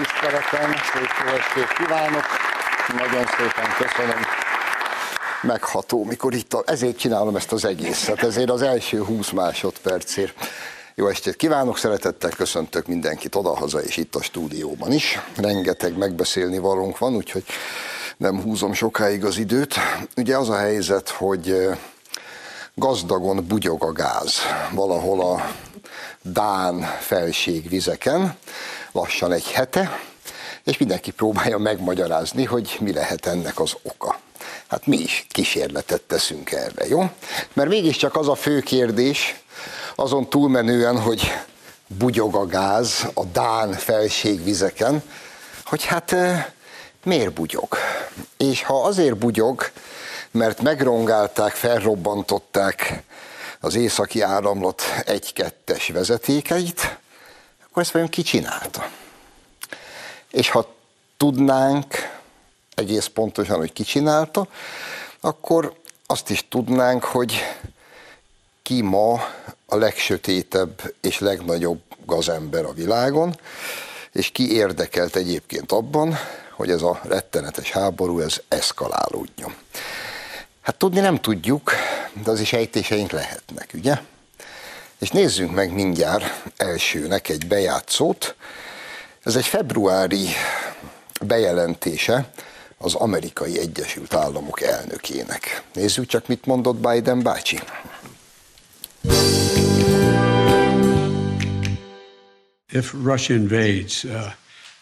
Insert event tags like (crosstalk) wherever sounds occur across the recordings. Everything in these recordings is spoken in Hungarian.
Tiszteletem, szép jó estét kívánok. Nagyon szépen köszönöm. Megható, mikor itt, a, ezért csinálom ezt az egészet, ezért az első 20 másodpercért. Jó estét kívánok, szeretettel köszöntök mindenkit odahaza és itt a stúdióban is. Rengeteg megbeszélni valónk van, úgyhogy nem húzom sokáig az időt. Ugye az a helyzet, hogy gazdagon bugyog a gáz valahol a Dán felségvizeken, lassan egy hete, és mindenki próbálja megmagyarázni, hogy mi lehet ennek az oka. Hát mi is kísérletet teszünk erre, jó? Mert mégiscsak az a fő kérdés, azon túlmenően, hogy bugyog a gáz a Dán felségvizeken, hogy hát miért bugyog? És ha azért bugyog, mert megrongálták, felrobbantották az északi áramlat egy-kettes vezetékeit, akkor ezt vajon ki csinálta? És ha tudnánk egész pontosan, hogy ki csinálta, akkor azt is tudnánk, hogy ki ma a legsötétebb és legnagyobb gazember a világon, és ki érdekelt egyébként abban, hogy ez a rettenetes háború, ez eszkalálódjon. Hát tudni nem tudjuk, de az is ejtéseink lehetnek, ugye? És nézzünk meg mindjárt elsőnek egy bejátszót. Ez egy februári bejelentése az amerikai Egyesült Államok elnökének. Nézzük csak, mit mondott Biden bácsi. If Russia invades, uh,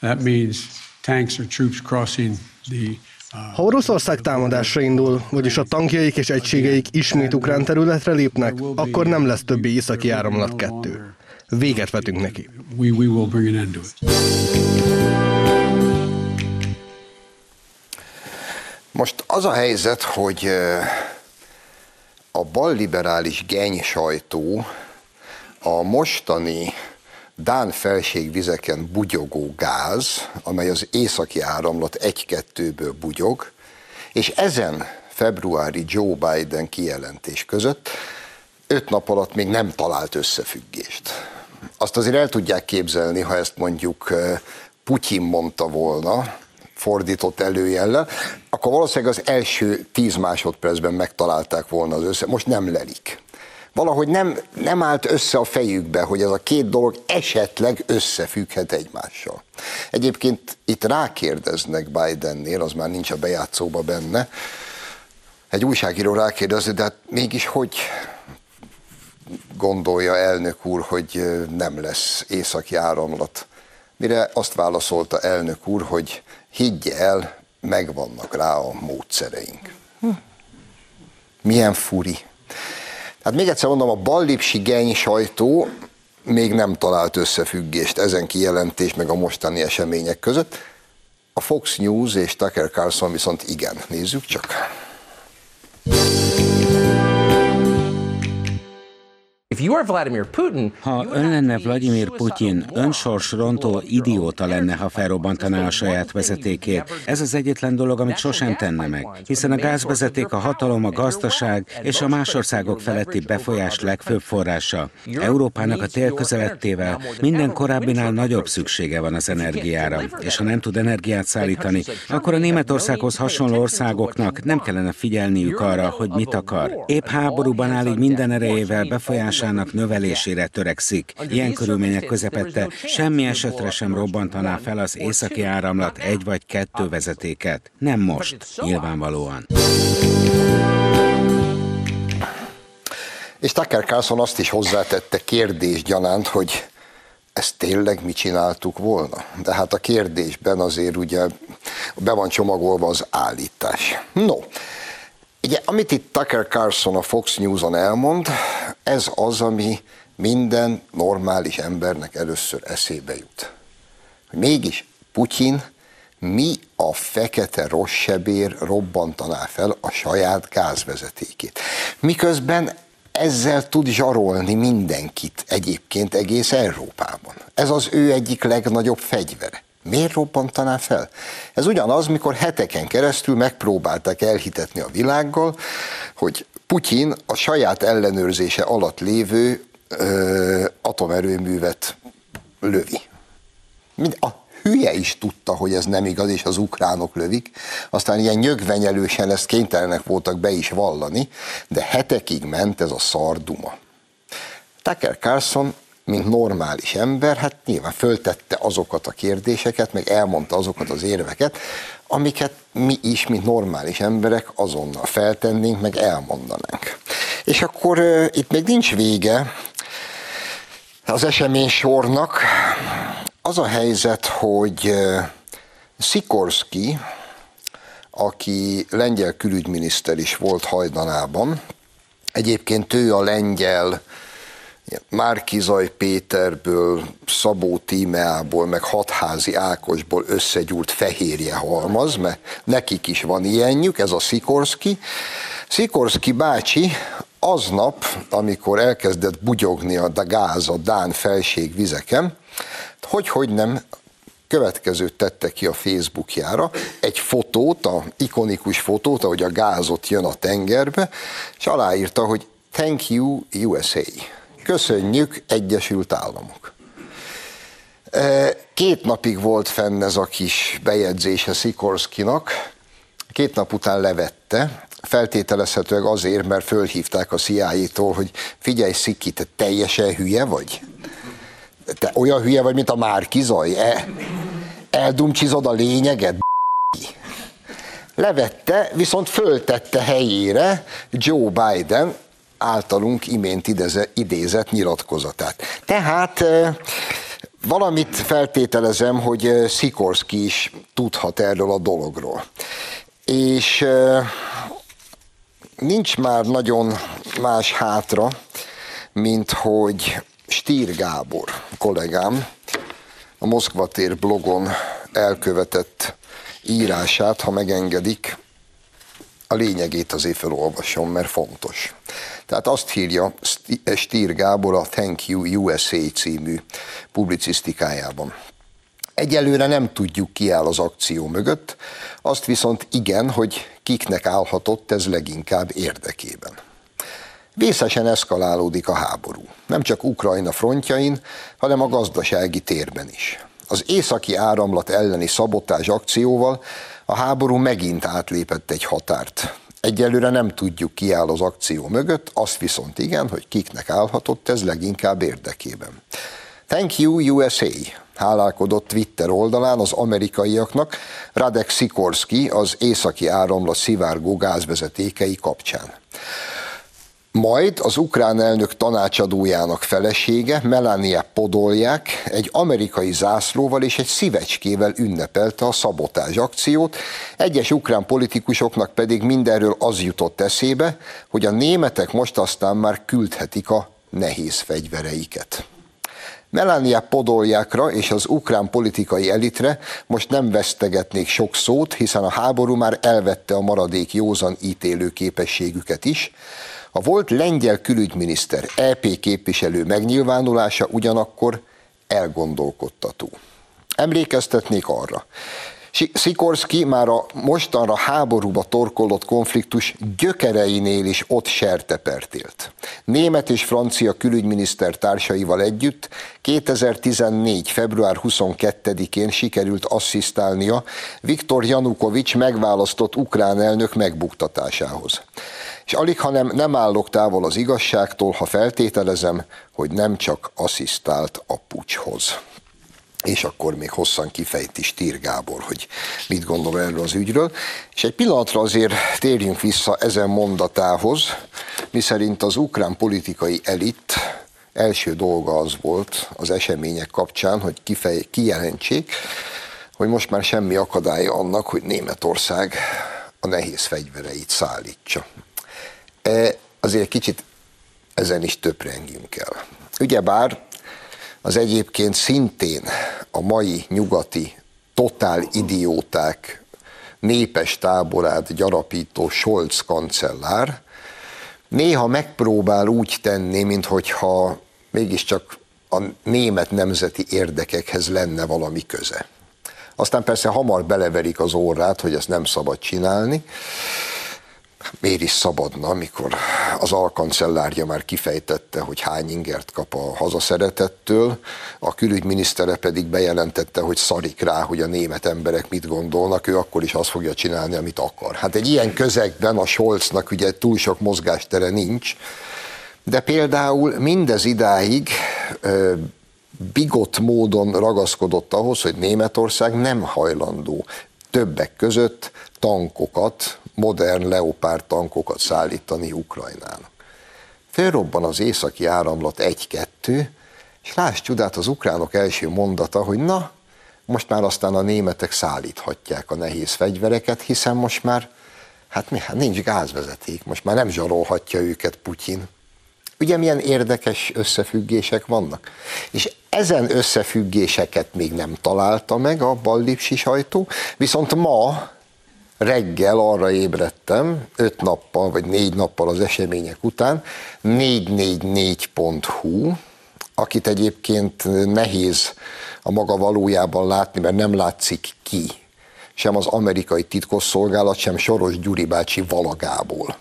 that means tanks or troops crossing the ha Oroszország támadásra indul, vagyis a tankjaik és egységeik ismét ukrán területre lépnek, akkor nem lesz többi északi áramlat kettő. Véget vetünk neki. Most az a helyzet, hogy a balliberális geny sajtó a mostani Dán felségvizeken bugyogó gáz, amely az északi áramlat egy-kettőből bugyog, és ezen februári Joe Biden kijelentés között öt nap alatt még nem talált összefüggést. Azt azért el tudják képzelni, ha ezt mondjuk Putyin mondta volna, fordított előjellel, akkor valószínűleg az első tíz másodpercben megtalálták volna az össze, most nem lelik valahogy nem, nem állt össze a fejükbe, hogy ez a két dolog esetleg összefügghet egymással. Egyébként itt rákérdeznek Bidennél, az már nincs a bejátszóba benne, egy újságíró rákérdezi, de hát mégis hogy gondolja elnök úr, hogy nem lesz északi áramlat? Mire azt válaszolta elnök úr, hogy higgye el, megvannak rá a módszereink. Hm. Milyen furi. Hát még egyszer mondom, a ballipsi geny sajtó még nem talált összefüggést ezen kijelentés meg a mostani események között. A Fox News és Tucker Carlson viszont igen. Nézzük csak. Ha ön lenne Vladimir Putyin, önsorsrontó idióta lenne, ha felrobbantaná a saját vezetékét. Ez az egyetlen dolog, amit sosem tenne meg, hiszen a gázvezeték a hatalom, a gazdaság és a más országok feletti befolyás legfőbb forrása. Európának a térközelettével minden korábbinál nagyobb szüksége van az energiára, és ha nem tud energiát szállítani, akkor a Németországhoz hasonló országoknak nem kellene figyelniük arra, hogy mit akar. Épp háborúban áll így minden erejével befolyását hatásának növelésére törekszik. Ilyen körülmények közepette semmi esetre sem robbantaná fel az északi áramlat egy vagy kettő vezetéket. Nem most, nyilvánvalóan. És Tucker Carlson azt is hozzátette kérdés gyanánt, hogy ezt tényleg mi csináltuk volna? De hát a kérdésben azért ugye be van csomagolva az állítás. No, Ugye, amit itt Tucker Carlson a Fox News-on elmond, ez az, ami minden normális embernek először eszébe jut. Mégis Putyin mi a fekete rossz sebér robbantaná fel a saját gázvezetékét. Miközben ezzel tud zsarolni mindenkit egyébként egész Európában. Ez az ő egyik legnagyobb fegyvere. Miért robbantaná fel? Ez ugyanaz, mikor heteken keresztül megpróbálták elhitetni a világgal, hogy Putyin a saját ellenőrzése alatt lévő ö, atomerőművet lövi. Mind, a hülye is tudta, hogy ez nem igaz, és az ukránok lövik. Aztán ilyen nyögvenyelősen ezt kénytelenek voltak be is vallani, de hetekig ment ez a szarduma. Tucker Carlson mint normális ember, hát nyilván föltette azokat a kérdéseket, meg elmondta azokat az érveket, amiket mi is, mint normális emberek azonnal feltennénk, meg elmondanánk. És akkor uh, itt még nincs vége az esemény sornak. Az a helyzet, hogy uh, Sikorski, aki lengyel külügyminiszter is volt hajdanában, egyébként ő a lengyel Márkizaj Péterből, Szabó Tímeából, meg Hatházi Ákosból összegyúrt fehérje halmaz, mert nekik is van ilyenjük, ez a Szikorszki. Szikorszki bácsi aznap, amikor elkezdett bugyogni a gáz a Dán felségvizeken, hogy, hogy nem, következőt tette ki a Facebookjára, egy fotót, a ikonikus fotót, ahogy a gázot jön a tengerbe, és aláírta, hogy Thank you USA. Köszönjük, Egyesült Államok. Két napig volt fenn ez a kis bejegyzése Szikorszkinak, két nap után levette, feltételezhetőleg azért, mert fölhívták a CIA-tól, hogy figyelj Sziki, te teljesen hülye vagy? Te olyan hülye vagy, mint a Márkizaj? E, eldumcsizod a lényeget? Levette, viszont föltette helyére Joe Biden, általunk imént idézett nyilatkozatát. Tehát valamit feltételezem, hogy Szikorszki is tudhat erről a dologról. És nincs már nagyon más hátra, mint hogy Stír Gábor kollégám a Moszkva tér blogon elkövetett írását, ha megengedik, a lényegét azért felolvasom, mert fontos. Tehát azt írja Stír Gábor a Thank You USA című publicisztikájában. Egyelőre nem tudjuk, ki áll az akció mögött, azt viszont igen, hogy kiknek állhatott ez leginkább érdekében. Vészesen eszkalálódik a háború. Nem csak Ukrajna frontjain, hanem a gazdasági térben is. Az északi áramlat elleni szabotás akcióval a háború megint átlépett egy határt. Egyelőre nem tudjuk, ki áll az akció mögött, azt viszont igen, hogy kiknek állhatott ez leginkább érdekében. Thank you USA, hálálkodott Twitter oldalán az amerikaiaknak Radek Sikorski az északi áramlat szivárgó gázvezetékei kapcsán. Majd az ukrán elnök tanácsadójának felesége, Melania Podolják egy amerikai zászlóval és egy szívecskével ünnepelte a szabotás akciót, egyes ukrán politikusoknak pedig mindenről az jutott eszébe, hogy a németek most aztán már küldhetik a nehéz fegyvereiket. Melania Podoljákra és az ukrán politikai elitre most nem vesztegetnék sok szót, hiszen a háború már elvette a maradék józan ítélő képességüket is, a volt lengyel külügyminiszter EP képviselő megnyilvánulása ugyanakkor elgondolkodtató. Emlékeztetnék arra, Szikorszki már a mostanra háborúba torkollott konfliktus gyökereinél is ott sertepertélt. Német és francia külügyminiszter társaival együtt 2014. február 22-én sikerült asszisztálnia Viktor Janukovics megválasztott ukrán elnök megbuktatásához és alig, hanem nem állok távol az igazságtól, ha feltételezem, hogy nem csak asszisztált a pucshoz. És akkor még hosszan kifejti Stír Gábor, hogy mit gondol erről az ügyről. És egy pillanatra azért térjünk vissza ezen mondatához, miszerint az ukrán politikai elit első dolga az volt az események kapcsán, hogy kifej, kijelentsék, hogy most már semmi akadálya annak, hogy Németország a nehéz fegyvereit szállítsa. E, azért kicsit ezen is töprengjünk el. Ugyebár az egyébként szintén a mai nyugati totál idióták népes táborát gyarapító Scholz kancellár néha megpróbál úgy tenni, minthogyha mégiscsak a német nemzeti érdekekhez lenne valami köze. Aztán persze hamar beleverik az órát, hogy ezt nem szabad csinálni, miért is szabadna, amikor az alkancellárja már kifejtette, hogy hány ingert kap a hazaszeretettől, a külügyminisztere pedig bejelentette, hogy szarik rá, hogy a német emberek mit gondolnak, ő akkor is azt fogja csinálni, amit akar. Hát egy ilyen közegben a Scholznak ugye túl sok mozgástere nincs, de például mindez idáig bigott módon ragaszkodott ahhoz, hogy Németország nem hajlandó többek között tankokat, modern leopárd tankokat szállítani Ukrajnának. Fölrobban az északi áramlat egy-kettő, és láss csodát az ukránok első mondata, hogy na, most már aztán a németek szállíthatják a nehéz fegyvereket, hiszen most már, hát hát nincs gázvezeték, most már nem zsarolhatja őket Putyin. Ugye milyen érdekes összefüggések vannak? És ezen összefüggéseket még nem találta meg a ballipsi sajtó, viszont ma reggel arra ébredtem, öt nappal vagy négy nappal az események után, 444.hu, akit egyébként nehéz a maga valójában látni, mert nem látszik ki, sem az amerikai titkosszolgálat, sem Soros Gyuri bácsi valagából.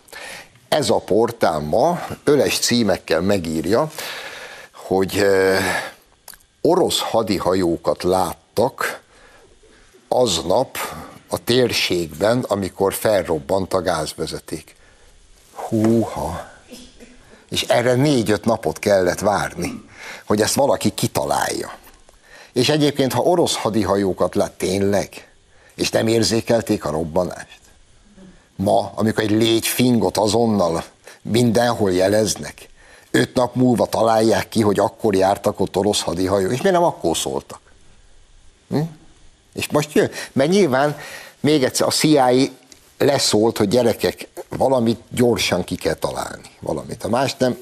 Ez a portál ma öles címekkel megírja, hogy orosz hadihajókat láttak aznap a térségben, amikor felrobbant a gázvezeték. Húha! És erre négy-öt napot kellett várni, hogy ezt valaki kitalálja. És egyébként, ha orosz hadihajókat lát tényleg, és nem érzékelték a robbanást, ma, amikor egy légy fingot azonnal mindenhol jeleznek, öt nap múlva találják ki, hogy akkor jártak ott orosz hadihajó, és miért nem akkor szóltak? Hm? És most jön, mert nyilván még egyszer a CIA leszólt, hogy gyerekek, valamit gyorsan ki kell találni, valamit. A más nem,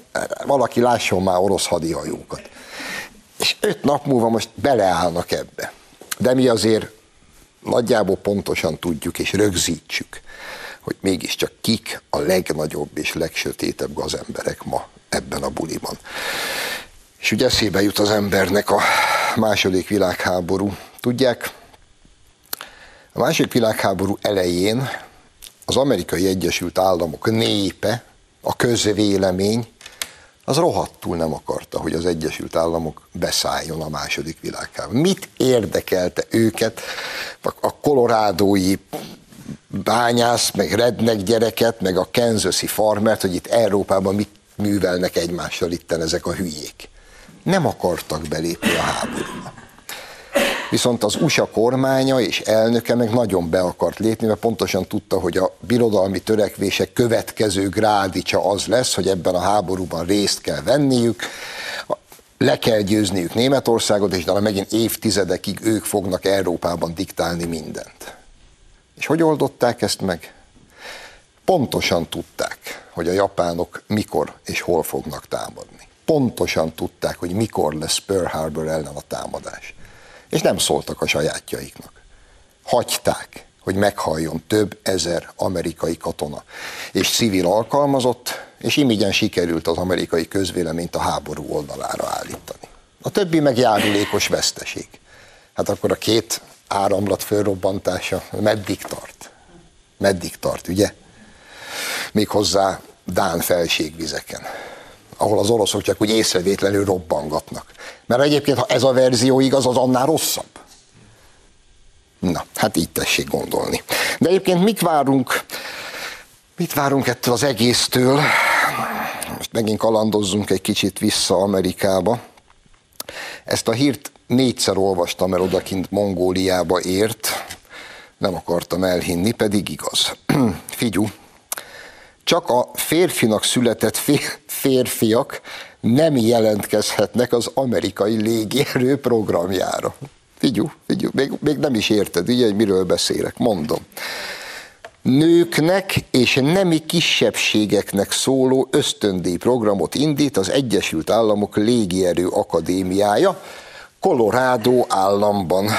valaki lásson már orosz hadihajókat. És öt nap múlva most beleállnak ebbe. De mi azért nagyjából pontosan tudjuk és rögzítsük, hogy mégiscsak kik a legnagyobb és legsötétebb gazemberek ma ebben a buliban. És ugye eszébe jut az embernek a második világháború. Tudják, a második világháború elején az amerikai Egyesült Államok népe, a közvélemény, az rohadtul nem akarta, hogy az Egyesült Államok beszálljon a második világháború. Mit érdekelte őket a kolorádói bányász, meg rednek gyereket, meg a Kansasi farmert, hogy itt Európában mit művelnek egymással itten ezek a hülyék. Nem akartak belépni a háborúba. Viszont az USA kormánya és elnöke meg nagyon be akart lépni, mert pontosan tudta, hogy a birodalmi törekvések következő grádicsa az lesz, hogy ebben a háborúban részt kell venniük, le kell győzniük Németországot, és utána megint évtizedekig ők fognak Európában diktálni mindent. És hogy oldották ezt meg? Pontosan tudták, hogy a japánok mikor és hol fognak támadni. Pontosan tudták, hogy mikor lesz Pearl Harbor ellen a támadás és nem szóltak a sajátjaiknak. Hagyták, hogy meghalljon több ezer amerikai katona és civil alkalmazott, és imigyen sikerült az amerikai közvéleményt a háború oldalára állítani. A többi meg járulékos veszteség. Hát akkor a két áramlat fölrobbantása meddig tart? Meddig tart, ugye? Méghozzá Dán felségvizeken ahol az oroszok csak úgy észrevétlenül robbangatnak. Mert egyébként, ha ez a verzió igaz, az annál rosszabb. Na, hát így tessék gondolni. De egyébként mit várunk, mit várunk ettől az egésztől? Most megint kalandozzunk egy kicsit vissza Amerikába. Ezt a hírt négyszer olvastam el odakint Mongóliába ért, nem akartam elhinni, pedig igaz. (clears throat) Figyú, csak a férfinak született férfiak nem jelentkezhetnek az amerikai légierő programjára. Figyú, figyú, még, még nem is érted, ugye, hogy miről beszélek, mondom. Nőknek és nemi kisebbségeknek szóló ösztöndíj programot indít az Egyesült Államok Légierő Akadémiája, Colorado államban.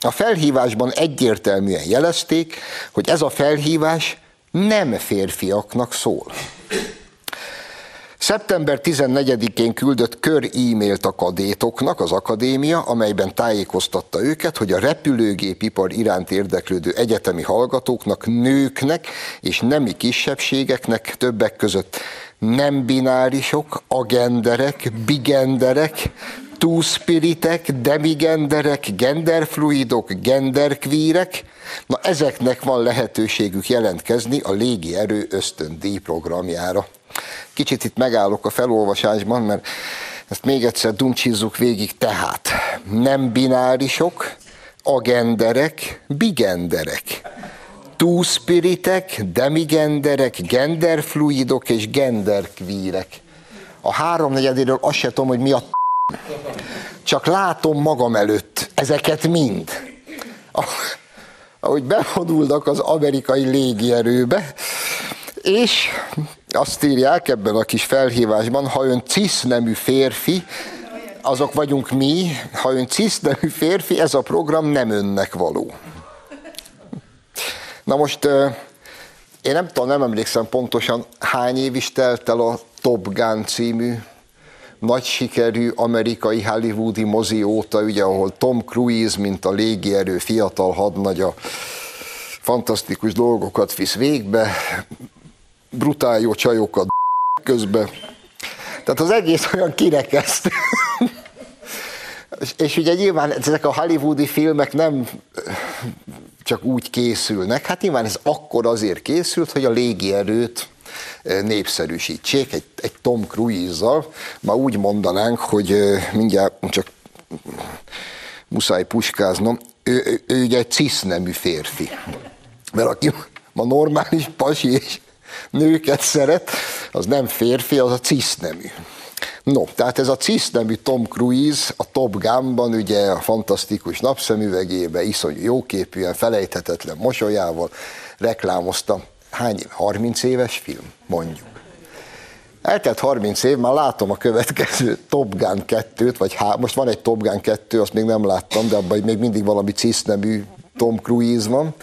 A felhívásban egyértelműen jelezték, hogy ez a felhívás nem férfiaknak szól. Szeptember 14-én küldött kör e-mailt a kadétoknak az akadémia, amelyben tájékoztatta őket, hogy a repülőgépipar iránt érdeklődő egyetemi hallgatóknak, nőknek és nemi kisebbségeknek többek között nem binárisok, agenderek, bigenderek, two-spiritek, demigenderek, genderfluidok, genderkvírek, na ezeknek van lehetőségük jelentkezni a légierő ösztöndíj programjára. Kicsit itt megállok a felolvasásban, mert ezt még egyszer dumcsizzuk végig, tehát nem binárisok, agenderek, bigenderek, two-spiritek, demigenderek, genderfluidok és genderkvírek. A háromnegyedéről azt se tudom, hogy mi a csak látom magam előtt ezeket mind. Ahogy bevonulnak az amerikai légierőbe, és azt írják ebben a kis felhívásban, ha ön cisznemű férfi, azok vagyunk mi, ha ön cisznemű férfi, ez a program nem önnek való. Na most én nem tudom, nem emlékszem pontosan, hány év is telt el a Top Gun című nagy sikerű amerikai hollywoodi mozi óta, ugye, ahol Tom Cruise, mint a légierő fiatal hadnagya, fantasztikus dolgokat visz végbe, brutál jó csajokat közbe. Tehát az egész olyan kirekeszt. és, (laughs) és ugye nyilván ezek a hollywoodi filmek nem csak úgy készülnek, hát nyilván ez akkor azért készült, hogy a légierőt népszerűsítsék egy, egy Tom Cruise-zal. Ma úgy mondanánk, hogy mindjárt csak muszáj puskáznom, ő, ő, ő ugye egy cisznemű férfi. Mert aki ma normális pasi és nőket szeret, az nem férfi, az a cisznemű. No, tehát ez a cisznemű Tom Cruise a Top Gun-ban, ugye a fantasztikus napszemüvegébe, iszonyú jóképűen, felejthetetlen mosolyával reklámozta hány 30 éves film, mondjuk. Eltelt 30 év, már látom a következő Top Gun 2-t, vagy há, most van egy Top Gun 2, azt még nem láttam, de abban még mindig valami cisznemű Tom Cruise van.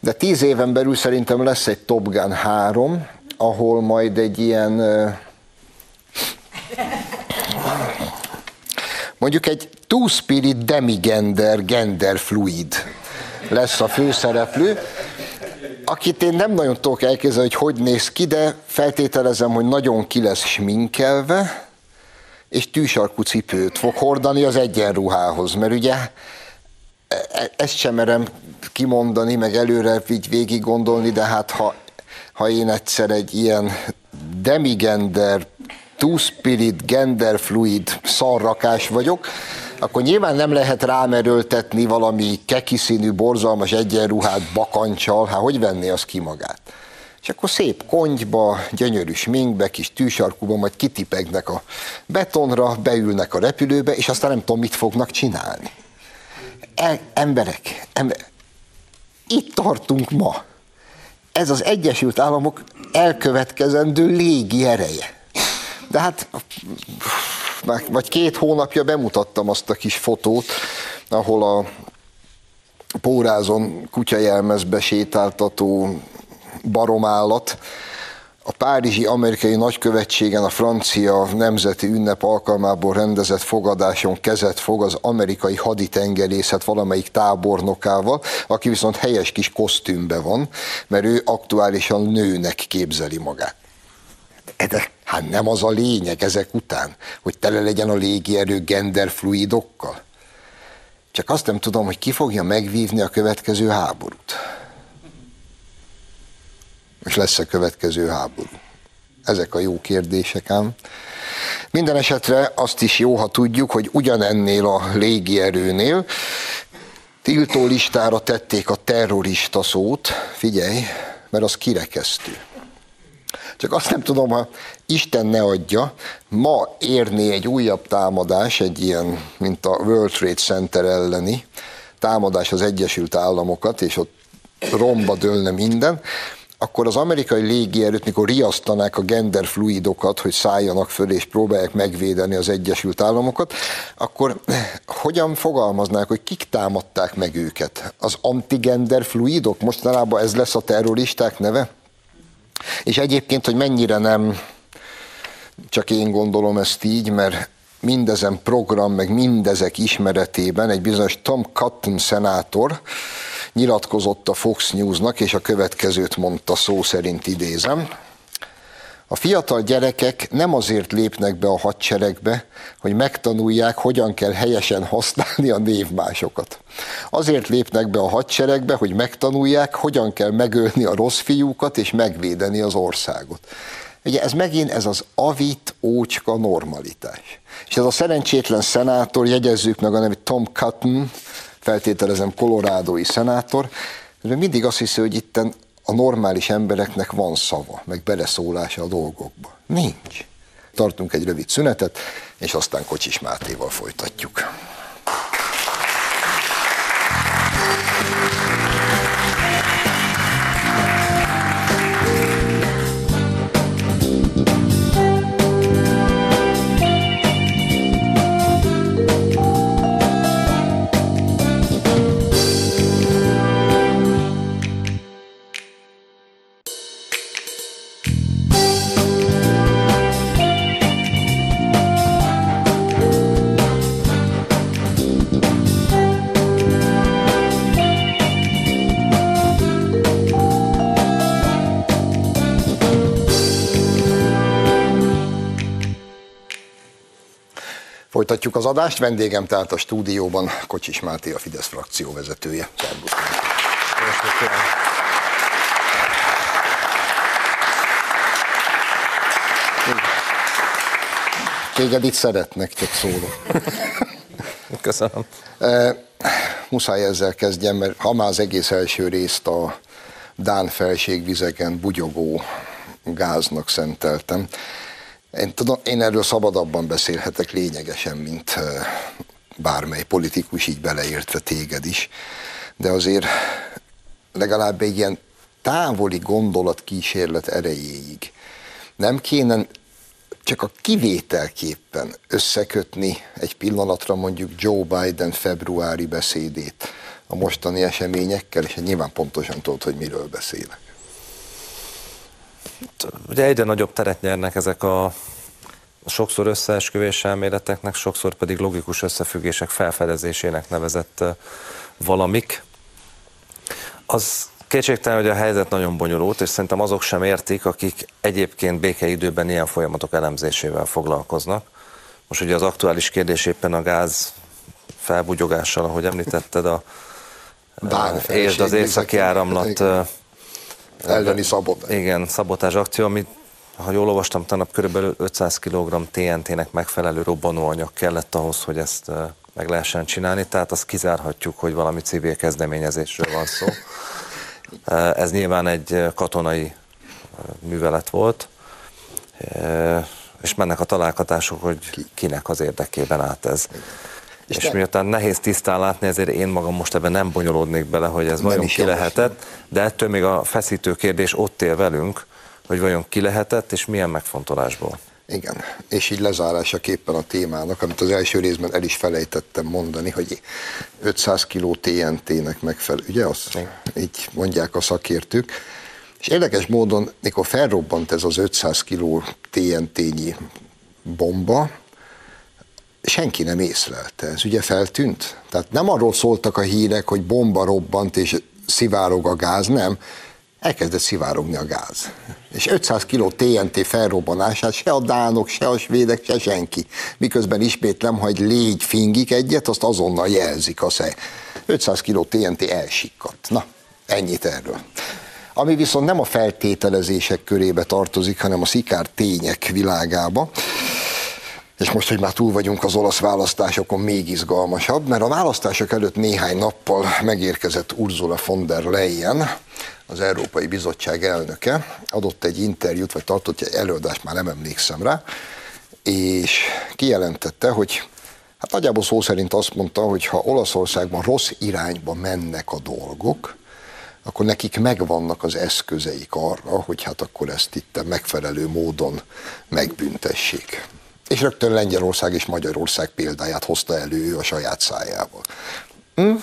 De 10 éven belül szerintem lesz egy Top Gun 3, ahol majd egy ilyen mondjuk egy two-spirit demigender, gender fluid lesz a főszereplő, akit én nem nagyon tudok elképzelni, hogy hogy néz ki, de feltételezem, hogy nagyon ki lesz sminkelve, és tűsarkú cipőt fog hordani az egyenruhához, mert ugye e, e, ezt sem merem kimondani, meg előre így végig gondolni, de hát ha, ha én egyszer egy ilyen demigender, two-spirit, gender fluid szarrakás vagyok, akkor nyilván nem lehet rámerőltetni valami kekiszínű, borzalmas egyenruhát bakancsal, hát hogy venné az ki magát? És akkor szép kongyba, gyönyörű sminkbe, kis tűsarkúba, majd kitipegnek a betonra, beülnek a repülőbe, és aztán nem tudom, mit fognak csinálni. E, emberek, ember, itt tartunk ma. Ez az Egyesült Államok elkövetkezendő légi ereje. De hát vagy két hónapja bemutattam azt a kis fotót, ahol a pórázon kutyajelmezbe sétáltató baromállat a Párizsi Amerikai Nagykövetségen a francia nemzeti ünnep alkalmából rendezett fogadáson kezet fog az amerikai haditengerészet valamelyik tábornokával, aki viszont helyes kis kosztümbe van, mert ő aktuálisan nőnek képzeli magát. De hát nem az a lényeg ezek után, hogy tele legyen a légierő genderfluidokkal. Csak azt nem tudom, hogy ki fogja megvívni a következő háborút. És lesz a következő háború. Ezek a jó kérdések ám. Minden esetre azt is jó, ha tudjuk, hogy ugyanennél a légierőnél tiltó listára tették a terrorista szót, figyelj, mert az kirekesztő. Csak azt nem tudom, ha Isten ne adja, ma érné egy újabb támadás, egy ilyen, mint a World Trade Center elleni támadás az Egyesült Államokat, és ott romba dőlne minden, akkor az amerikai légierőt, mikor riasztanák a genderfluidokat, hogy szálljanak föl és próbálják megvédeni az Egyesült Államokat, akkor hogyan fogalmaznák, hogy kik támadták meg őket? Az antigender fluidok? Mostanában ez lesz a terroristák neve? És egyébként, hogy mennyire nem csak én gondolom ezt így, mert mindezen program, meg mindezek ismeretében egy bizonyos Tom Cotton szenátor nyilatkozott a Fox Newsnak, és a következőt mondta szó szerint idézem. A fiatal gyerekek nem azért lépnek be a hadseregbe, hogy megtanulják, hogyan kell helyesen használni a névmásokat. Azért lépnek be a hadseregbe, hogy megtanulják, hogyan kell megölni a rossz fiúkat és megvédeni az országot. Ugye ez megint ez az avit ócska normalitás. És ez a szerencsétlen szenátor, jegyezzük meg a nevét Tom Cotton, feltételezem kolorádói szenátor, ez mindig azt hiszi, hogy itten a normális embereknek van szava, meg beleszólása a dolgokba. Nincs. Tartunk egy rövid szünetet, és aztán Kocsis Mátéval folytatjuk. Folytatjuk az adást, vendégem tehát a stúdióban Kocsis Máté, a Fidesz frakció vezetője. Szervusz! Téged itt szeretnek, csak szólok. Köszönöm. (laughs) E, muszáj ezzel kezdjem, mert ha már az egész első részt a Dán felségvizeken bugyogó gáznak szenteltem, én, tudom, én erről szabadabban beszélhetek lényegesen, mint bármely politikus, így beleértve téged is, de azért legalább egy ilyen távoli gondolatkísérlet erejéig nem kéne csak a kivételképpen összekötni egy pillanatra mondjuk Joe Biden februári beszédét a mostani eseményekkel, és nyilván pontosan tudod, hogy miről beszélek ugye egyre nagyobb teret nyernek ezek a sokszor összeesküvés elméleteknek, sokszor pedig logikus összefüggések felfedezésének nevezett valamik. Az kétségtelen, hogy a helyzet nagyon bonyolult, és szerintem azok sem értik, akik egyébként békeidőben ilyen folyamatok elemzésével foglalkoznak. Most ugye az aktuális kérdés éppen a gáz felbugyogással, ahogy említetted, a, és az északi áramlat elleni szabotás. Igen, szabotás akció, amit ha jól olvastam, tanap körülbelül 500 kg TNT-nek megfelelő robbanóanyag kellett ahhoz, hogy ezt meg lehessen csinálni, tehát azt kizárhatjuk, hogy valami civil kezdeményezésről van szó. (laughs) Ez nyilván egy katonai művelet volt, és mennek a találgatások, hogy kinek az érdekében állt ez. És, és miután nehéz tisztán látni, ezért én magam most ebben nem bonyolódnék bele, hogy ez vajon ki lehetett, de ettől még a feszítő kérdés ott él velünk, hogy vajon ki lehetett, és milyen megfontolásból. Igen, és így lezárásaképpen a témának, amit az első részben el is felejtettem mondani, hogy 500 kg TNT-nek megfelel, ugye azt? Igen. Így mondják a szakértők. És érdekes módon, mikor felrobbant ez az 500 kg TNT-nyi bomba, senki nem észlelte. Ez ugye feltűnt? Tehát nem arról szóltak a hírek, hogy bomba robbant és szivárog a gáz, nem. Elkezdett szivárogni a gáz. És 500 kg TNT felrobbanását se a dánok, se a svédek, se senki. Miközben ismétlem, hogy légy fingik egyet, azt azonnal jelzik a szej. 500 kg TNT elsikkadt. Na, ennyit erről. Ami viszont nem a feltételezések körébe tartozik, hanem a szikár tények világába és most, hogy már túl vagyunk az olasz választásokon, még izgalmasabb, mert a választások előtt néhány nappal megérkezett Ursula von der Leyen, az Európai Bizottság elnöke, adott egy interjút, vagy tartott egy előadást, már nem emlékszem rá, és kijelentette, hogy hát nagyjából szó szerint azt mondta, hogy ha Olaszországban rossz irányba mennek a dolgok, akkor nekik megvannak az eszközeik arra, hogy hát akkor ezt itt megfelelő módon megbüntessék és rögtön Lengyelország és Magyarország példáját hozta elő a saját szájával. Hm?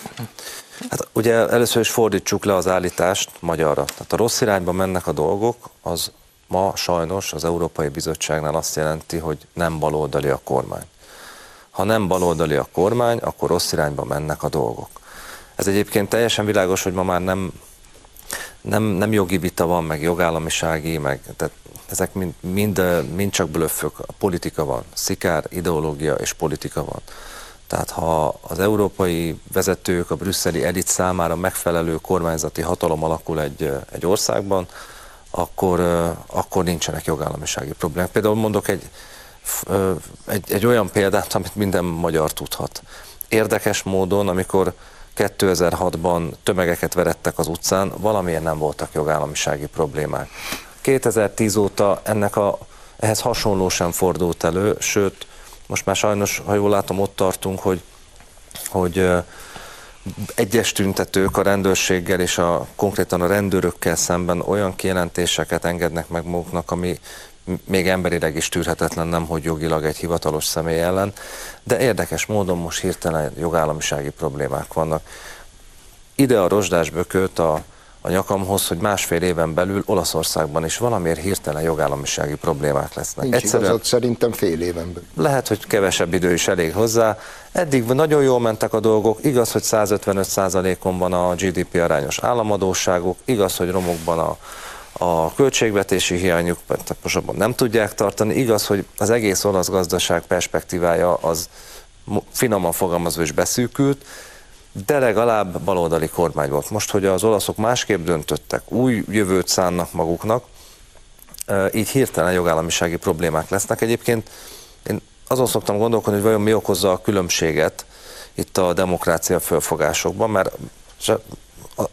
Hát ugye először is fordítsuk le az állítást magyarra. Tehát a rossz irányba mennek a dolgok, az ma sajnos az Európai Bizottságnál azt jelenti, hogy nem baloldali a kormány. Ha nem baloldali a kormány, akkor rossz irányba mennek a dolgok. Ez egyébként teljesen világos, hogy ma már nem, nem, nem jogi vita van, meg jogállamisági, meg tehát ezek mind, mind, mind csak blöffök. A politika van, szikár, ideológia és politika van. Tehát ha az európai vezetők, a brüsszeli elit számára megfelelő kormányzati hatalom alakul egy, egy országban, akkor, akkor nincsenek jogállamisági problémák. Például mondok egy, egy, egy olyan példát, amit minden magyar tudhat. Érdekes módon, amikor 2006-ban tömegeket verettek az utcán, valamilyen nem voltak jogállamisági problémák. 2010 óta ennek a, ehhez hasonló sem fordult elő, sőt, most már sajnos, ha jól látom, ott tartunk, hogy, hogy egyes tüntetők a rendőrséggel és a, konkrétan a rendőrökkel szemben olyan kijelentéseket engednek meg maguknak, ami még emberileg is tűrhetetlen, nem hogy jogilag egy hivatalos személy ellen, de érdekes módon most hirtelen jogállamisági problémák vannak. Ide a rozsdás bököt a a nyakamhoz, hogy másfél éven belül Olaszországban is valamiért hirtelen jogállamisági problémák lesznek. Nincs Egyszerűen, igazad, szerintem fél éven belül. Lehet, hogy kevesebb idő is elég hozzá. Eddig nagyon jól mentek a dolgok, igaz, hogy 155%-on van a GDP arányos államadóságuk, igaz, hogy romokban a, a költségvetési hiányuk, most abban nem tudják tartani, igaz, hogy az egész olasz gazdaság perspektívája az finoman fogalmazva is beszűkült, de legalább baloldali kormány volt. Most, hogy az olaszok másképp döntöttek, új jövőt szánnak maguknak, így hirtelen jogállamisági problémák lesznek. Egyébként én azon szoktam gondolkodni, hogy vajon mi okozza a különbséget itt a demokrácia fölfogásokban, mert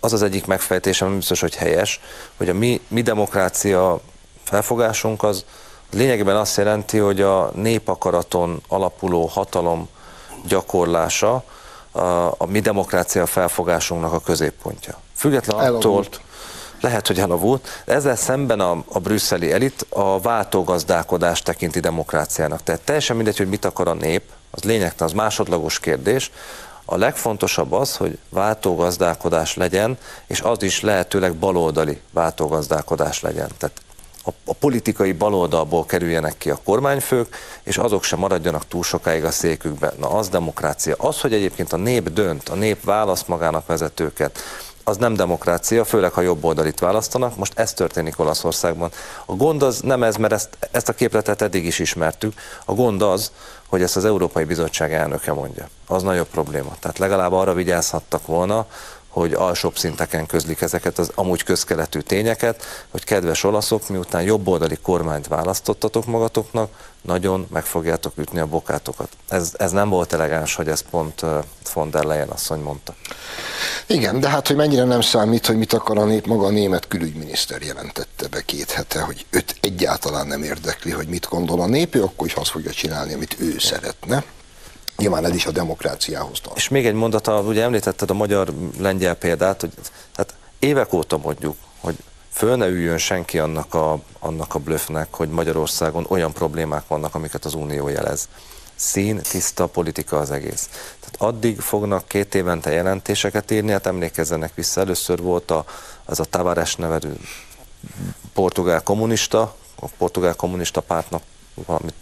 az az egyik megfejtésem, ami biztos, hogy helyes, hogy a mi, mi demokrácia felfogásunk az lényegében azt jelenti, hogy a népakaraton alapuló hatalom gyakorlása, a, a mi demokrácia felfogásunknak a középpontja. Független attól, lehet, hogy elavult, ezzel szemben a, a brüsszeli elit a váltógazdálkodást tekinti demokráciának. Tehát teljesen mindegy, hogy mit akar a nép, az lényegtelen, az másodlagos kérdés. A legfontosabb az, hogy váltógazdálkodás legyen, és az is lehetőleg baloldali váltógazdálkodás legyen. Tehát a, a politikai baloldalból kerüljenek ki a kormányfők, és azok sem maradjanak túl sokáig a székükben. Na az demokrácia. Az, hogy egyébként a nép dönt, a nép választ magának vezetőket, az nem demokrácia, főleg ha jobb oldalit választanak. Most ez történik Olaszországban. A gond az nem ez, mert ezt, ezt a képletet eddig is ismertük. A gond az, hogy ezt az Európai Bizottság elnöke mondja. Az nagyobb probléma. Tehát legalább arra vigyázhattak volna, hogy alsóbb szinteken közlik ezeket az amúgy közkeletű tényeket, hogy kedves olaszok, miután jobboldali kormányt választottatok magatoknak, nagyon meg fogjátok ütni a bokátokat. Ez, ez nem volt elegáns, hogy ezt pont von der Leyen asszony mondta. Igen, de hát, hogy mennyire nem számít, hogy mit akar a nép, maga a német külügyminiszter jelentette be két hete, hogy őt egyáltalán nem érdekli, hogy mit gondol a nép, ő akkor is azt fogja csinálni, amit ő szeretne. Nyilván ez is a demokráciához tart. És még egy mondata, ugye említetted a magyar-lengyel példát, hogy hát évek óta mondjuk, hogy föl ne üljön senki annak a, annak a blöffnek, hogy Magyarországon olyan problémák vannak, amiket az Unió jelez. Szín, tiszta politika az egész. Tehát addig fognak két évente jelentéseket írni, hát emlékezzenek vissza, először volt a, az a Tavares nevedő portugál kommunista, a portugál kommunista pártnak valamit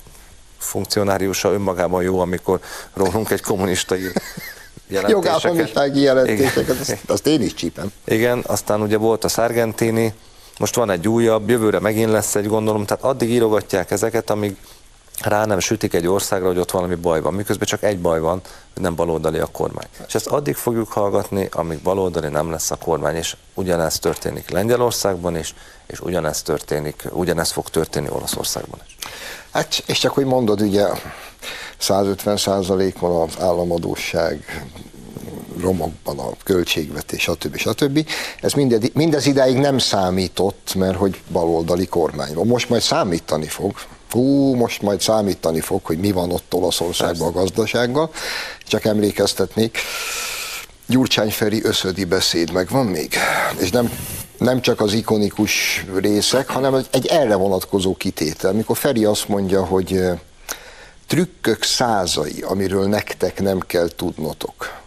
funkcionáriusa önmagában jó, amikor rólunk egy kommunista ír (laughs) jelentéseket. Jelentéseket, azt, azt én is csípem. Igen, aztán ugye volt a Sargentini, most van egy újabb, jövőre megint lesz egy gondolom, tehát addig írogatják ezeket, amíg rá nem sütik egy országra, hogy ott valami baj van, miközben csak egy baj van, hogy nem baloldali a kormány. És ezt addig fogjuk hallgatni, amíg baloldali nem lesz a kormány, és ugyanezt történik Lengyelországban is, és ugyanezt történik, ugyanezt fog történni Olaszországban is. Hát, és csak hogy mondod, ugye 150 van az államadóság, romokban a költségvetés, stb. stb. Ez mindez, mindez idáig nem számított, mert hogy baloldali kormány van. Most majd számítani fog. Hú, most majd számítani fog, hogy mi van ott Olaszországban a gazdasággal. Csak emlékeztetnék, Gyurcsány Feri összödi beszéd meg van még, és nem nem csak az ikonikus részek, hanem egy erre vonatkozó kitétel. Mikor Feri azt mondja, hogy trükkök százai, amiről nektek nem kell tudnotok.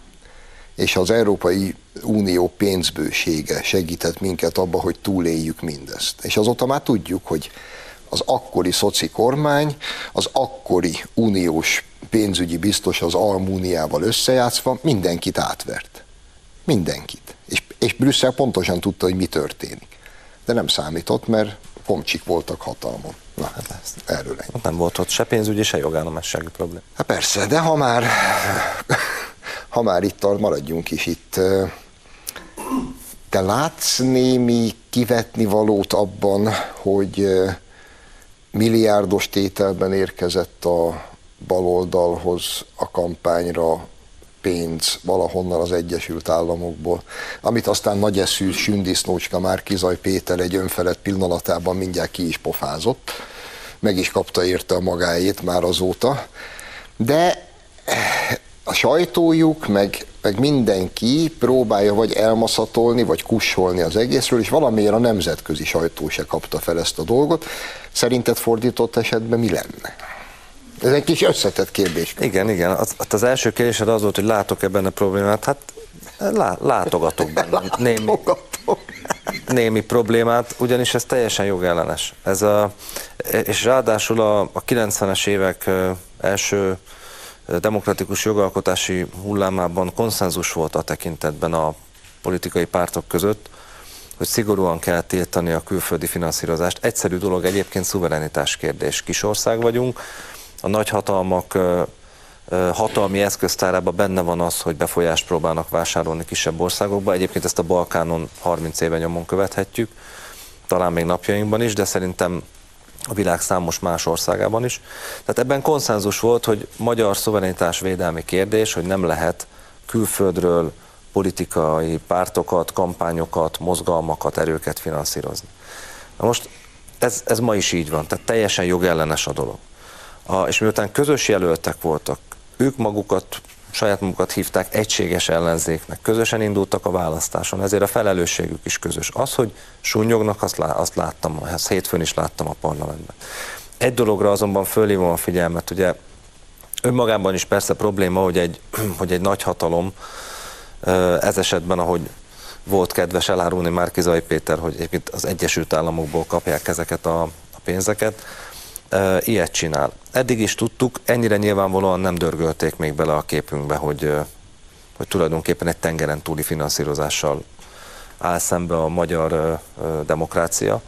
és az Európai Unió pénzbősége segített minket abba, hogy túléljük mindezt. És azóta már tudjuk, hogy az akkori szoci kormány, az akkori uniós pénzügyi biztos az Almúniával összejátszva mindenkit átvert. Mindenkit. És, és Brüsszel pontosan tudta, hogy mi történik. De nem számított, mert komcsik voltak hatalmon. Na, hát erről ennyi. Nem volt ott se pénzügyi, se jogállomássági probléma. Hát persze, de ha már, (laughs) ha már itt maradjunk is itt, te látsz némi kivetni valót abban, hogy milliárdos tételben érkezett a baloldalhoz a kampányra pénz valahonnan az Egyesült Államokból, amit aztán nagy eszű sündisznócska Márkizaj Péter egy önfelett pillanatában mindjárt ki is pofázott, meg is kapta érte a magáét már azóta, de a sajtójuk, meg, meg mindenki próbálja vagy elmaszatolni, vagy kussolni az egészről, és valamiért a nemzetközi sajtó se kapta fel ezt a dolgot. Szerinted fordított esetben mi lenne? Ez egy kis összetett kérdés. Igen, igen. Az, az első kérdésed az volt, hogy látok ebben a problémát. Hát lá, látogatok benne (laughs) némi, némi problémát, ugyanis ez teljesen jogellenes. Ez a, és ráadásul a, a 90-es évek első demokratikus jogalkotási hullámában konszenzus volt a tekintetben a politikai pártok között, hogy szigorúan kell tiltani a külföldi finanszírozást. Egyszerű dolog egyébként szuverenitás kérdés. Kisország vagyunk, a nagyhatalmak hatalmi eszköztárában benne van az, hogy befolyást próbálnak vásárolni kisebb országokba. Egyébként ezt a Balkánon 30 éve nyomon követhetjük, talán még napjainkban is, de szerintem a világ számos más országában is. Tehát ebben konszenzus volt, hogy magyar szuverenitás védelmi kérdés, hogy nem lehet külföldről politikai pártokat, kampányokat, mozgalmakat, erőket finanszírozni. Na most ez, ez ma is így van, tehát teljesen jogellenes a dolog. A, és miután közös jelöltek voltak, ők magukat, saját magukat hívták egységes ellenzéknek, közösen indultak a választáson, ezért a felelősségük is közös. Az, hogy sunyognak, azt, lá, azt láttam, ezt hétfőn is láttam a parlamentben. Egy dologra azonban fölhívom a figyelmet, ugye önmagában is persze probléma, hogy egy, (clears throat) hogy egy nagy hatalom, ez esetben, ahogy volt kedves elárulni Márkizai Péter, hogy egyébként az Egyesült Államokból kapják ezeket a, a pénzeket, ilyet csinál. Eddig is tudtuk, ennyire nyilvánvalóan nem dörgölték még bele a képünkbe, hogy, hogy tulajdonképpen egy tengeren túli finanszírozással áll szembe a magyar demokrácia,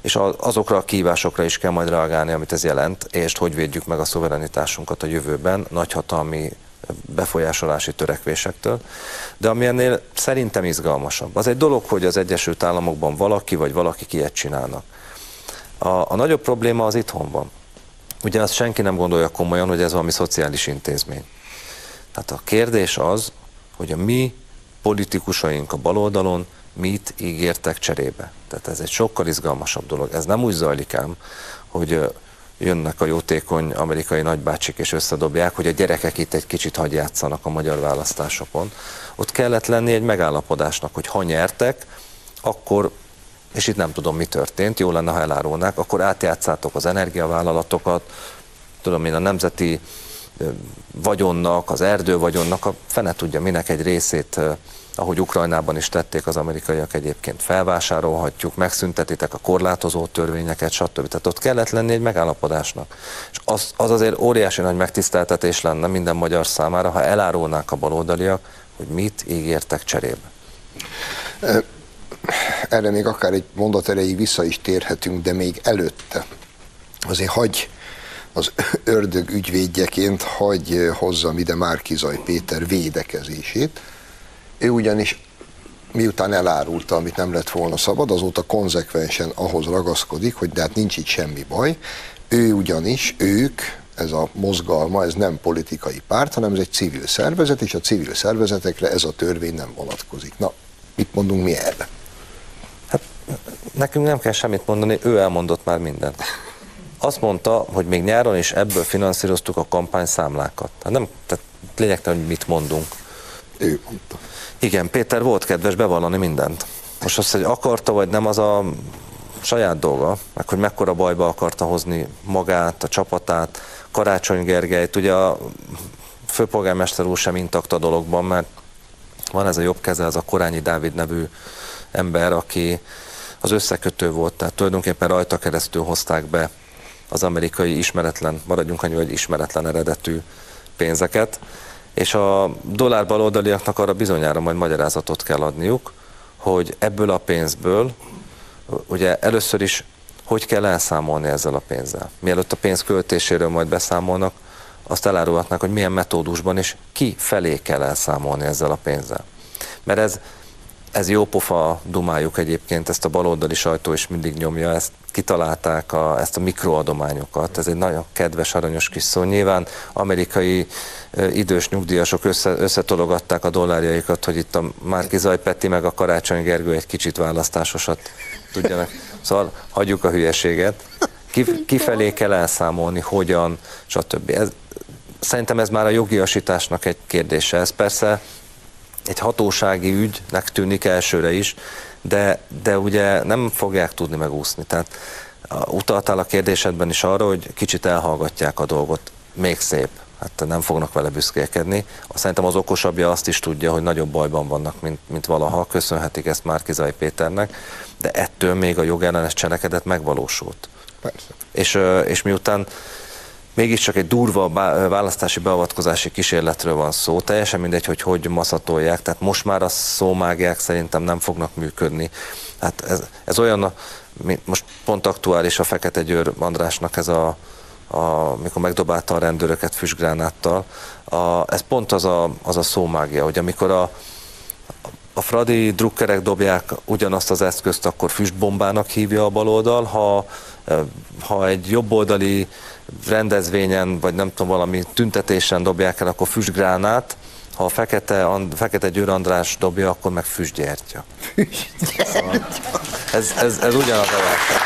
és azokra a kívásokra is kell majd reagálni, amit ez jelent, és hogy védjük meg a szuverenitásunkat a jövőben nagyhatalmi befolyásolási törekvésektől. De ami ennél szerintem izgalmasabb, az egy dolog, hogy az Egyesült Államokban valaki vagy valaki ilyet csinálnak. A, a nagyobb probléma az itthon van. Ugye azt senki nem gondolja komolyan, hogy ez valami szociális intézmény. Tehát a kérdés az, hogy a mi politikusaink a baloldalon mit ígértek cserébe. Tehát ez egy sokkal izgalmasabb dolog. Ez nem úgy zajlik ám, hogy jönnek a jótékony amerikai nagybácsik és összedobják, hogy a gyerekek itt egy kicsit hagyjátszanak a magyar választásokon. Ott kellett lenni egy megállapodásnak, hogy ha nyertek, akkor és itt nem tudom, mi történt, jó lenne, ha elárulnák, akkor átjátszátok az energiavállalatokat, tudom én, a nemzeti vagyonnak, az erdővagyonnak, a fene tudja minek egy részét, ahogy Ukrajnában is tették az amerikaiak egyébként, felvásárolhatjuk, megszüntetitek a korlátozó törvényeket, stb. Tehát ott kellett lenni egy megállapodásnak. És az, az azért óriási nagy megtiszteltetés lenne minden magyar számára, ha elárulnák a baloldaliak, hogy mit ígértek cserébe erre még akár egy mondat erejéig vissza is térhetünk, de még előtte azért hagy az (laughs) ördög ügyvédjeként hagy hozzam ide Márkizaj Péter védekezését. Ő ugyanis miután elárulta, amit nem lett volna szabad, azóta konzekvensen ahhoz ragaszkodik, hogy de hát nincs itt semmi baj. Ő ugyanis, ők, ez a mozgalma, ez nem politikai párt, hanem ez egy civil szervezet, és a civil szervezetekre ez a törvény nem vonatkozik. Na, mit mondunk mi erre? Nekünk nem kell semmit mondani, ő elmondott már mindent. Azt mondta, hogy még nyáron is ebből finanszíroztuk a kampányszámlákat. Hát nem, tehát lényegtelen, hogy mit mondunk. Ő mondta. Igen, Péter volt kedves bevallani mindent. Most azt, hogy akarta vagy nem, az a saját dolga, meg hogy mekkora bajba akarta hozni magát, a csapatát, Karácsony Gergelyt, ugye a főpolgármester úr sem intakt a dologban, mert van ez a jobb keze, az a Korányi Dávid nevű ember, aki az összekötő volt, tehát tulajdonképpen rajta keresztül hozták be az amerikai ismeretlen, maradjunk annyi, hogy ismeretlen eredetű pénzeket, és a dollár baloldaliaknak arra bizonyára majd magyarázatot kell adniuk, hogy ebből a pénzből, ugye először is hogy kell elszámolni ezzel a pénzzel. Mielőtt a pénz költéséről majd beszámolnak, azt elárulhatnak, hogy milyen metódusban és ki felé kell elszámolni ezzel a pénzzel. Mert ez, ez jó pofa dumáljuk egyébként, ezt a baloldali sajtó is mindig nyomja, ezt kitalálták a, ezt a mikroadományokat, ez egy nagyon kedves, aranyos kis szó. Nyilván amerikai idős nyugdíjasok össze, összetologatták a dollárjaikat, hogy itt a Márki Zajpetti meg a Karácsony Gergő egy kicsit választásosat tudjanak. Szóval hagyjuk a hülyeséget. Kifelé kell elszámolni, hogyan, stb. Ez, szerintem ez már a jogiasításnak egy kérdése. Ez persze egy hatósági ügynek tűnik elsőre is, de, de ugye nem fogják tudni megúszni. Tehát utaltál a kérdésedben is arra, hogy kicsit elhallgatják a dolgot. Még szép. Hát nem fognak vele büszkélkedni. Szerintem az okosabbja azt is tudja, hogy nagyobb bajban vannak, mint, mint valaha. Köszönhetik ezt Márkizai Péternek, de ettől még a jogellenes cselekedet megvalósult. Persze. És, és miután mégiscsak egy durva választási beavatkozási kísérletről van szó. Teljesen mindegy, hogy hogy maszatolják, tehát most már a szómágják szerintem nem fognak működni. Hát ez, ez olyan, most pont aktuális a Fekete Győr Andrásnak ez a, a mikor megdobálta a rendőröket füstgránáttal, a, ez pont az a, az a szómágia, hogy amikor a, a fradi drukkerek dobják ugyanazt az eszközt, akkor füstbombának hívja a baloldal, ha, ha egy jobboldali rendezvényen, vagy nem tudom, valami tüntetésen dobják el, akkor füstgránát, ha a Fekete, Fekete Győr András dobja, akkor meg füstgyertya. Szóval (laughs) ez, ez, ez ugyanaz a játék.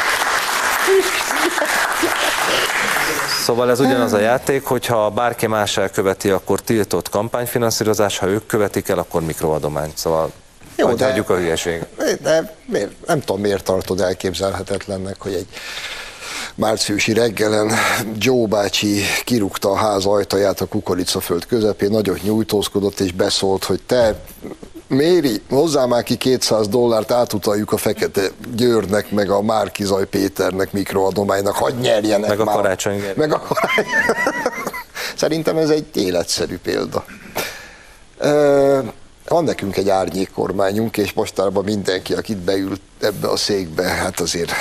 Szóval ez ugyanaz a játék, hogyha bárki más elköveti, akkor tiltott kampányfinanszírozás, ha ők követik el, akkor mikroadomány. Szóval jó, de, hagyjuk a hülyeséget. De miért, nem tudom, miért tartod elképzelhetetlennek, hogy egy márciusi reggelen Joe bácsi kirúgta a ház ajtaját a kukoricaföld közepén, nagyot nyújtózkodott és beszólt, hogy te Méri, hozzá már ki 200 dollárt, átutaljuk a Fekete Győrnek, meg a Márkizaj Péternek mikroadománynak, hadd nyerjenek Meg a már. karácsony Meg a karácsony. (laughs) Szerintem ez egy életszerű példa. Van nekünk egy árnyékkormányunk, és mostában mindenki, akit beült ebbe a székbe, hát azért,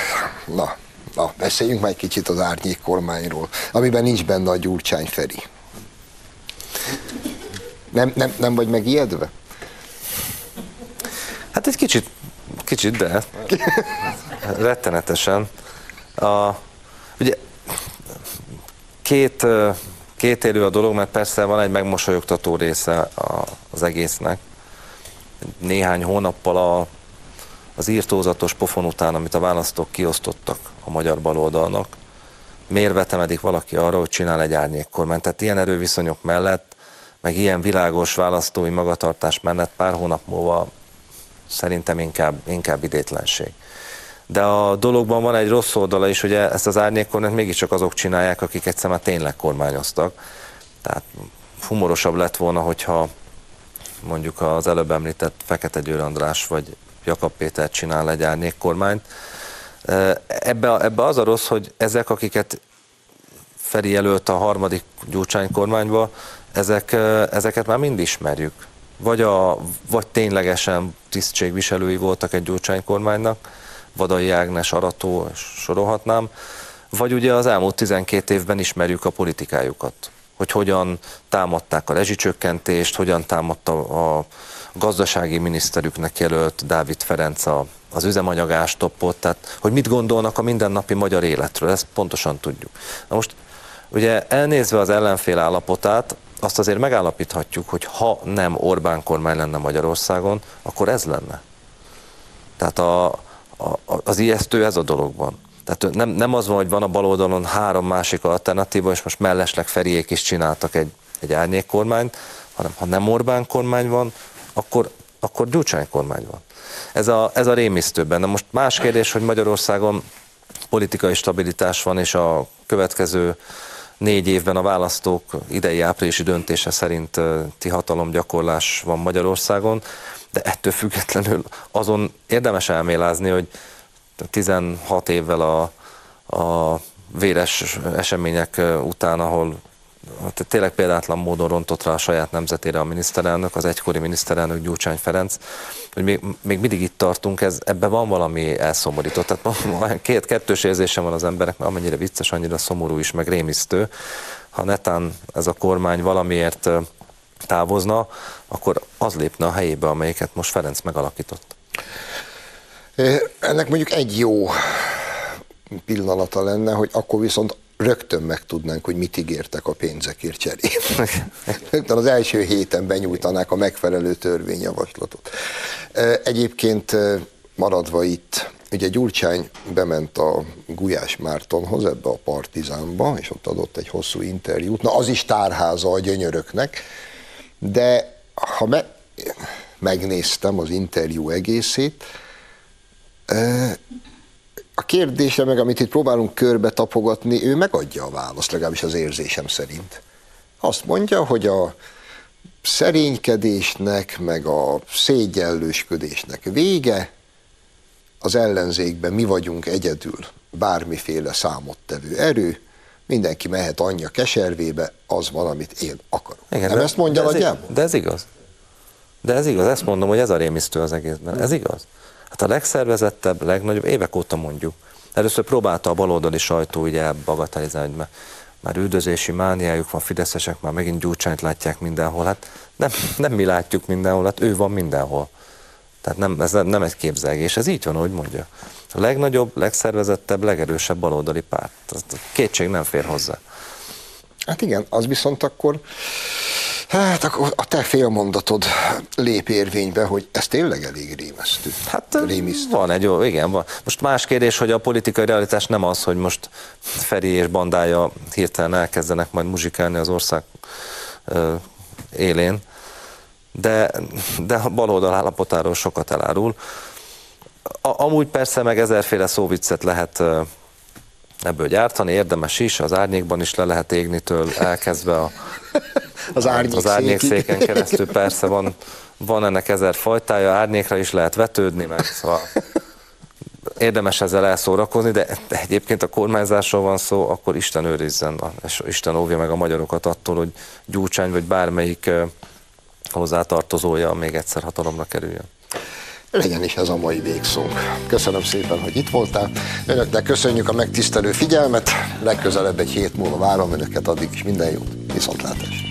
na, Na, beszéljünk már egy kicsit az árnyék kormányról, amiben nincs benne a Gyurcsány Feri. Nem, nem, nem vagy megijedve? Hát egy kicsit, kicsit, de rettenetesen. A, ugye két, két élő a dolog, mert persze van egy megmosolyogtató része az egésznek. Néhány hónappal a az írtózatos pofon után, amit a választók kiosztottak a magyar baloldalnak, miért vetemedik valaki arra, hogy csinál egy árnyékkormányt. Tehát ilyen erőviszonyok mellett, meg ilyen világos választói magatartás mellett pár hónap múlva szerintem inkább, inkább idétlenség. De a dologban van egy rossz oldala is, hogy ezt az árnyékkormányt mégiscsak azok csinálják, akik egyszer már tényleg kormányoztak. Tehát humorosabb lett volna, hogyha mondjuk az előbb említett Fekete Győr András vagy Jakab Péter csinál egy árnyékkormányt. Ebbe, ebbe az a rossz, hogy ezek, akiket Feri jelölt a harmadik Gyurcsány kormányba, ezek, ezeket már mind ismerjük. Vagy, a, vagy ténylegesen tisztségviselői voltak egy Gyurcsány kormánynak, Vadai Ágnes, Arató, sorolhatnám, vagy ugye az elmúlt 12 évben ismerjük a politikájukat, hogy hogyan támadták a rezsicsökkentést, hogyan támadta a gazdasági miniszterüknek jelölt Dávid Ferenc a, az üzemanyag ástoppot, tehát hogy mit gondolnak a mindennapi magyar életről, ezt pontosan tudjuk. Na most ugye elnézve az ellenfél állapotát, azt azért megállapíthatjuk, hogy ha nem Orbán kormány lenne Magyarországon, akkor ez lenne. Tehát a, a, az ijesztő ez a dologban. Tehát nem, nem az van, hogy van a baloldalon három másik alternatíva, és most mellesleg Feriék is csináltak egy, egy árnyékkormányt, hanem ha nem Orbán kormány van, akkor, akkor Gyurcsány kormány van. Ez a, ez a rémisztő benne. Most más kérdés, hogy Magyarországon politikai stabilitás van, és a következő négy évben a választók idei áprilisi döntése szerint ti hatalomgyakorlás van Magyarországon, de ettől függetlenül azon érdemes elmélázni, hogy 16 évvel a, a véres események után, ahol hát tényleg példátlan módon rontott rá a saját nemzetére a miniszterelnök, az egykori miniszterelnök Gyurcsány Ferenc, hogy még, még mindig itt tartunk, ez, ebben van valami elszomorított. Tehát két kettős érzésem van az emberek, mert amennyire vicces, annyira szomorú is, meg rémisztő. Ha netán ez a kormány valamiért távozna, akkor az lépne a helyébe, amelyiket most Ferenc megalakított. Ennek mondjuk egy jó pillanata lenne, hogy akkor viszont rögtön megtudnánk, hogy mit ígértek a pénzekért cserébe. (laughs) rögtön az első héten benyújtanák a megfelelő törvényjavaslatot. Egyébként maradva itt, ugye Gyurcsány bement a Gulyás Mártonhoz, ebbe a Partizánba, és ott adott egy hosszú interjút. Na, az is tárháza a gyönyöröknek, de ha me- megnéztem az interjú egészét, a kérdésre meg, amit itt próbálunk körbe tapogatni, ő megadja a választ, legalábbis az érzésem szerint. Azt mondja, hogy a szerénykedésnek, meg a szégyellősködésnek vége, az ellenzékben mi vagyunk egyedül, bármiféle számottevő erő, mindenki mehet anyja keservébe, az van, amit én akarok. Igen, Nem de, ezt mondja de ez, de ez igaz. De ez igaz, ezt mondom, hogy ez a rémisztő az egészben. Ez igaz. Hát a legszervezettebb, legnagyobb, évek óta mondjuk. Először próbálta a baloldali sajtó ugye bagatelizálni, hogy már üldözési mániájuk van, fideszesek már megint gyurcsányt látják mindenhol. Hát nem, nem mi látjuk mindenhol, hát ő van mindenhol. Tehát nem, ez nem egy képzelgés, ez így van, ahogy mondja. A legnagyobb, legszervezettebb, legerősebb baloldali párt. Kétség nem fér hozzá. Hát igen, az viszont akkor Hát akkor a te félmondatod lép érvénybe, hogy ez tényleg elég rémesztő. Hát Rémisztő. van egy jó, igen, van. Most más kérdés, hogy a politikai realitás nem az, hogy most Feri és bandája hirtelen elkezdenek majd muzsikálni az ország ö, élén, de, de a baloldal állapotáról sokat elárul. A, amúgy persze meg ezerféle szóviccet lehet ebből gyártani, érdemes is, az árnyékban is le lehet égni től, elkezdve a, (laughs) az, árnyék az árnyékszéken keresztül persze van, van ennek ezer fajtája, árnyékra is lehet vetődni, meg szóval érdemes ezzel elszórakozni, de egyébként a kormányzásról van szó, akkor Isten őrizzen, és Isten óvja meg a magyarokat attól, hogy Gyurcsány vagy bármelyik hozzátartozója még egyszer hatalomra kerüljön legyen is ez a mai végszónk. Köszönöm szépen, hogy itt voltál. Önöknek köszönjük a megtisztelő figyelmet. Legközelebb egy hét múlva várom önöket, addig is minden jót. Viszontlátás.